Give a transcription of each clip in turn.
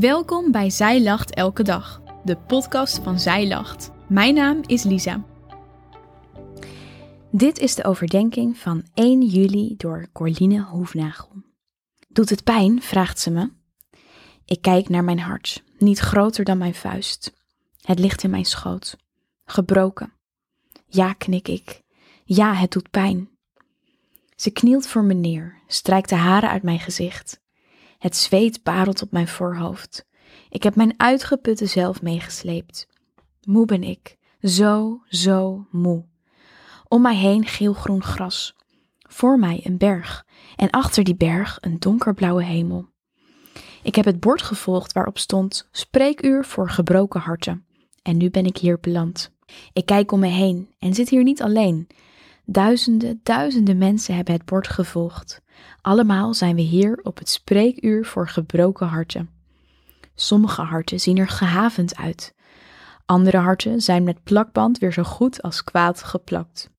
Welkom bij Zij Lacht Elke Dag, de podcast van Zij Lacht. Mijn naam is Lisa. Dit is de overdenking van 1 juli door Corline Hoefnagel. Doet het pijn? vraagt ze me. Ik kijk naar mijn hart, niet groter dan mijn vuist. Het ligt in mijn schoot, gebroken. Ja, knik ik. Ja, het doet pijn. Ze knielt voor me neer, strijkt de haren uit mijn gezicht. Het zweet parelt op mijn voorhoofd. Ik heb mijn uitgeputte zelf meegesleept. Moe ben ik, zo, zo moe. Om mij heen geelgroen gras. Voor mij een berg en achter die berg een donkerblauwe hemel. Ik heb het bord gevolgd waarop stond spreekuur voor gebroken harten. En nu ben ik hier beland. Ik kijk om me heen en zit hier niet alleen. Duizenden, duizenden mensen hebben het bord gevolgd. Allemaal zijn we hier op het spreekuur voor gebroken harten. Sommige harten zien er gehavend uit. Andere harten zijn met plakband weer zo goed als kwaad geplakt.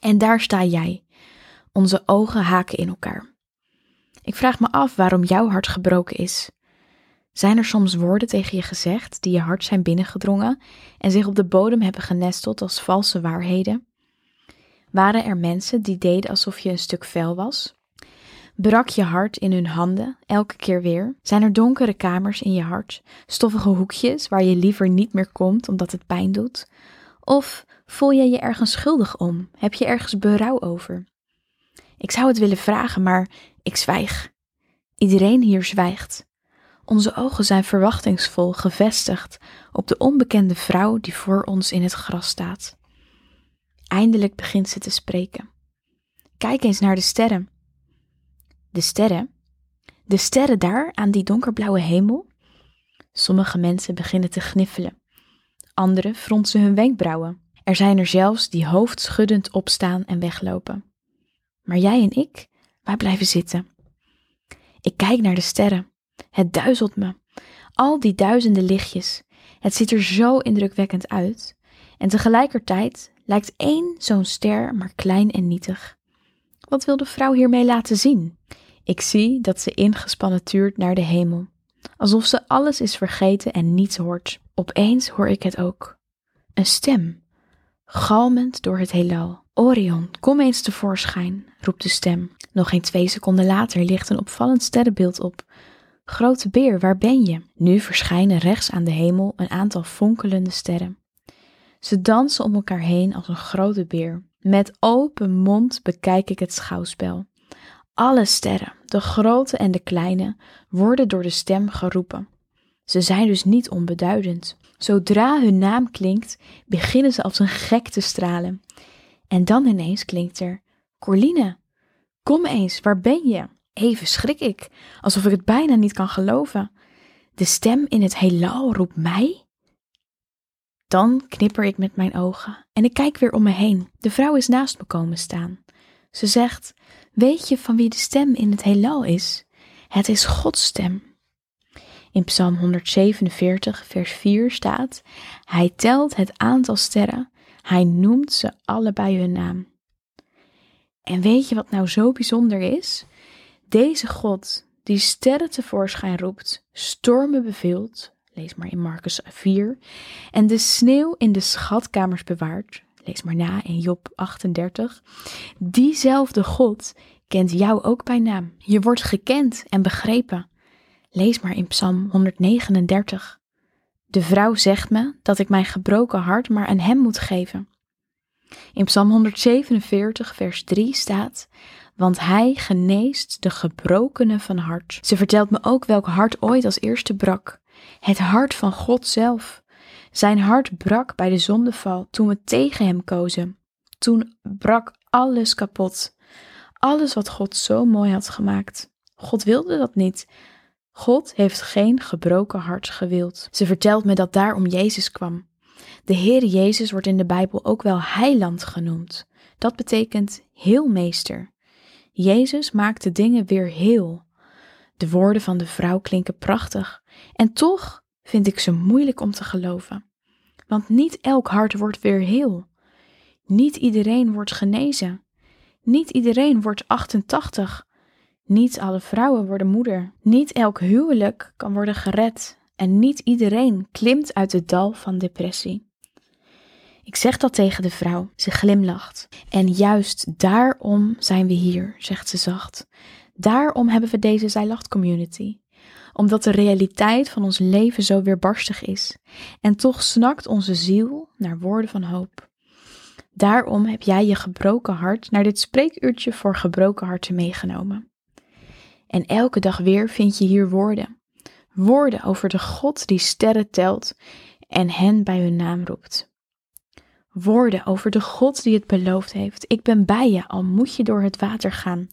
En daar sta jij. Onze ogen haken in elkaar. Ik vraag me af waarom jouw hart gebroken is. Zijn er soms woorden tegen je gezegd die je hart zijn binnengedrongen en zich op de bodem hebben genesteld als valse waarheden? Waren er mensen die deden alsof je een stuk vel was? Brak je hart in hun handen elke keer weer? Zijn er donkere kamers in je hart, stoffige hoekjes waar je liever niet meer komt omdat het pijn doet? Of voel je je ergens schuldig om? Heb je ergens berouw over? Ik zou het willen vragen, maar ik zwijg. Iedereen hier zwijgt. Onze ogen zijn verwachtingsvol gevestigd op de onbekende vrouw die voor ons in het gras staat. Eindelijk begint ze te spreken. Kijk eens naar de sterren. De sterren? De sterren daar aan die donkerblauwe hemel? Sommige mensen beginnen te gniffelen. Anderen fronsen hun wenkbrauwen. Er zijn er zelfs die hoofdschuddend opstaan en weglopen. Maar jij en ik, wij blijven zitten. Ik kijk naar de sterren. Het duizelt me. Al die duizenden lichtjes. Het ziet er zo indrukwekkend uit. En tegelijkertijd lijkt één zo'n ster maar klein en nietig. Wat wil de vrouw hiermee laten zien? Ik zie dat ze ingespannen tuurt naar de hemel, alsof ze alles is vergeten en niets hoort. Opeens hoor ik het ook. Een stem, galmend door het heelal. Orion, kom eens tevoorschijn, roept de stem. Nog geen twee seconden later ligt een opvallend sterrenbeeld op. Grote beer, waar ben je? Nu verschijnen rechts aan de hemel een aantal fonkelende sterren. Ze dansen om elkaar heen als een grote beer. Met open mond bekijk ik het schouwspel. Alle sterren, de grote en de kleine, worden door de stem geroepen. Ze zijn dus niet onbeduidend. Zodra hun naam klinkt, beginnen ze als een gek te stralen. En dan ineens klinkt er: Corline, kom eens, waar ben je? Even schrik ik, alsof ik het bijna niet kan geloven. De stem in het heelal roept mij? Dan knipper ik met mijn ogen en ik kijk weer om me heen. De vrouw is naast me komen staan. Ze zegt: Weet je van wie de stem in het heelal is? Het is Gods stem. In Psalm 147, vers 4 staat: Hij telt het aantal sterren, hij noemt ze allebei hun naam. En weet je wat nou zo bijzonder is? Deze God, die sterren tevoorschijn roept, stormen beveelt, lees maar in Marcus 4, en de sneeuw in de schatkamers bewaart, lees maar na in Job 38, diezelfde God kent jou ook bij naam. Je wordt gekend en begrepen. Lees maar in Psalm 139. De vrouw zegt me dat ik mijn gebroken hart maar aan hem moet geven. In Psalm 147, vers 3 staat: Want hij geneest de gebrokenen van hart. Ze vertelt me ook welk hart ooit als eerste brak. Het hart van God zelf. Zijn hart brak bij de zondeval toen we tegen hem kozen. Toen brak alles kapot. Alles wat God zo mooi had gemaakt. God wilde dat niet. God heeft geen gebroken hart gewild. Ze vertelt me dat daarom Jezus kwam. De Heer Jezus wordt in de Bijbel ook wel heiland genoemd. Dat betekent heelmeester. Jezus maakt de dingen weer heel. De woorden van de vrouw klinken prachtig en toch vind ik ze moeilijk om te geloven. Want niet elk hart wordt weer heel. Niet iedereen wordt genezen. Niet iedereen wordt 88. Niet alle vrouwen worden moeder. Niet elk huwelijk kan worden gered. En niet iedereen klimt uit het dal van depressie. Ik zeg dat tegen de vrouw. Ze glimlacht. En juist daarom zijn we hier, zegt ze zacht. Daarom hebben we deze Zijlacht community. Omdat de realiteit van ons leven zo weerbarstig is. En toch snakt onze ziel naar woorden van hoop. Daarom heb jij je gebroken hart naar dit spreekuurtje voor gebroken harten meegenomen. En elke dag weer vind je hier woorden. Woorden over de God die sterren telt en hen bij hun naam roept. Woorden over de God die het beloofd heeft. Ik ben bij je, al moet je door het water gaan.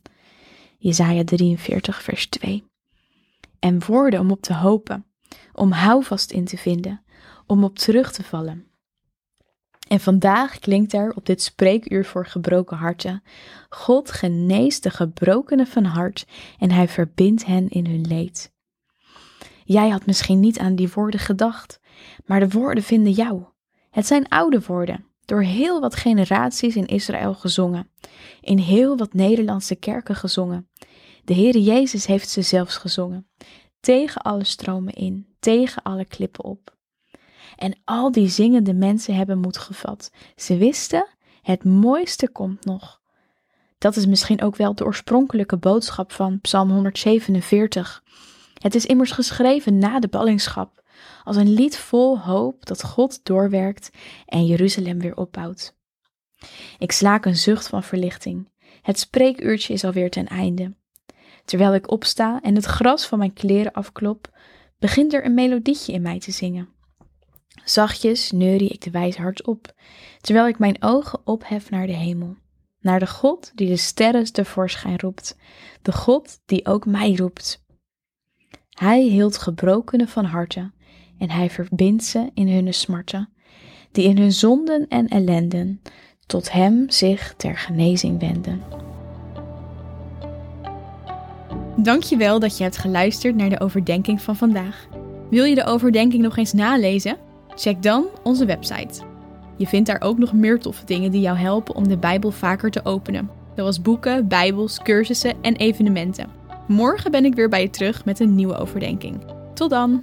Jesaja 43, vers 2. En woorden om op te hopen, om houvast in te vinden, om op terug te vallen. En vandaag klinkt er op dit spreekuur voor gebroken harten: God geneest de gebrokenen van hart en hij verbindt hen in hun leed. Jij had misschien niet aan die woorden gedacht, maar de woorden vinden jou. Het zijn oude woorden, door heel wat generaties in Israël gezongen, in heel wat Nederlandse kerken gezongen. De Heere Jezus heeft ze zelfs gezongen, tegen alle stromen in, tegen alle klippen op. En al die zingende mensen hebben moed gevat. Ze wisten, het mooiste komt nog. Dat is misschien ook wel de oorspronkelijke boodschap van Psalm 147. Het is immers geschreven na de ballingschap, als een lied vol hoop dat God doorwerkt en Jeruzalem weer opbouwt. Ik slaak een zucht van verlichting. Het spreekuurtje is alweer ten einde. Terwijl ik opsta en het gras van mijn kleren afklop, begint er een melodietje in mij te zingen. Zachtjes neurie ik de wijs hart op, terwijl ik mijn ogen ophef naar de hemel. Naar de God die de sterren tevoorschijn roept, de God die ook mij roept. Hij hield gebrokenen van harte en hij verbindt ze in hun smarten, die in hun zonden en ellenden tot hem zich ter genezing wenden. Dankjewel dat je hebt geluisterd naar de overdenking van vandaag. Wil je de overdenking nog eens nalezen? Check dan onze website. Je vindt daar ook nog meer toffe dingen die jou helpen om de Bijbel vaker te openen, zoals boeken, Bijbels, cursussen en evenementen. Morgen ben ik weer bij je terug met een nieuwe overdenking. Tot dan!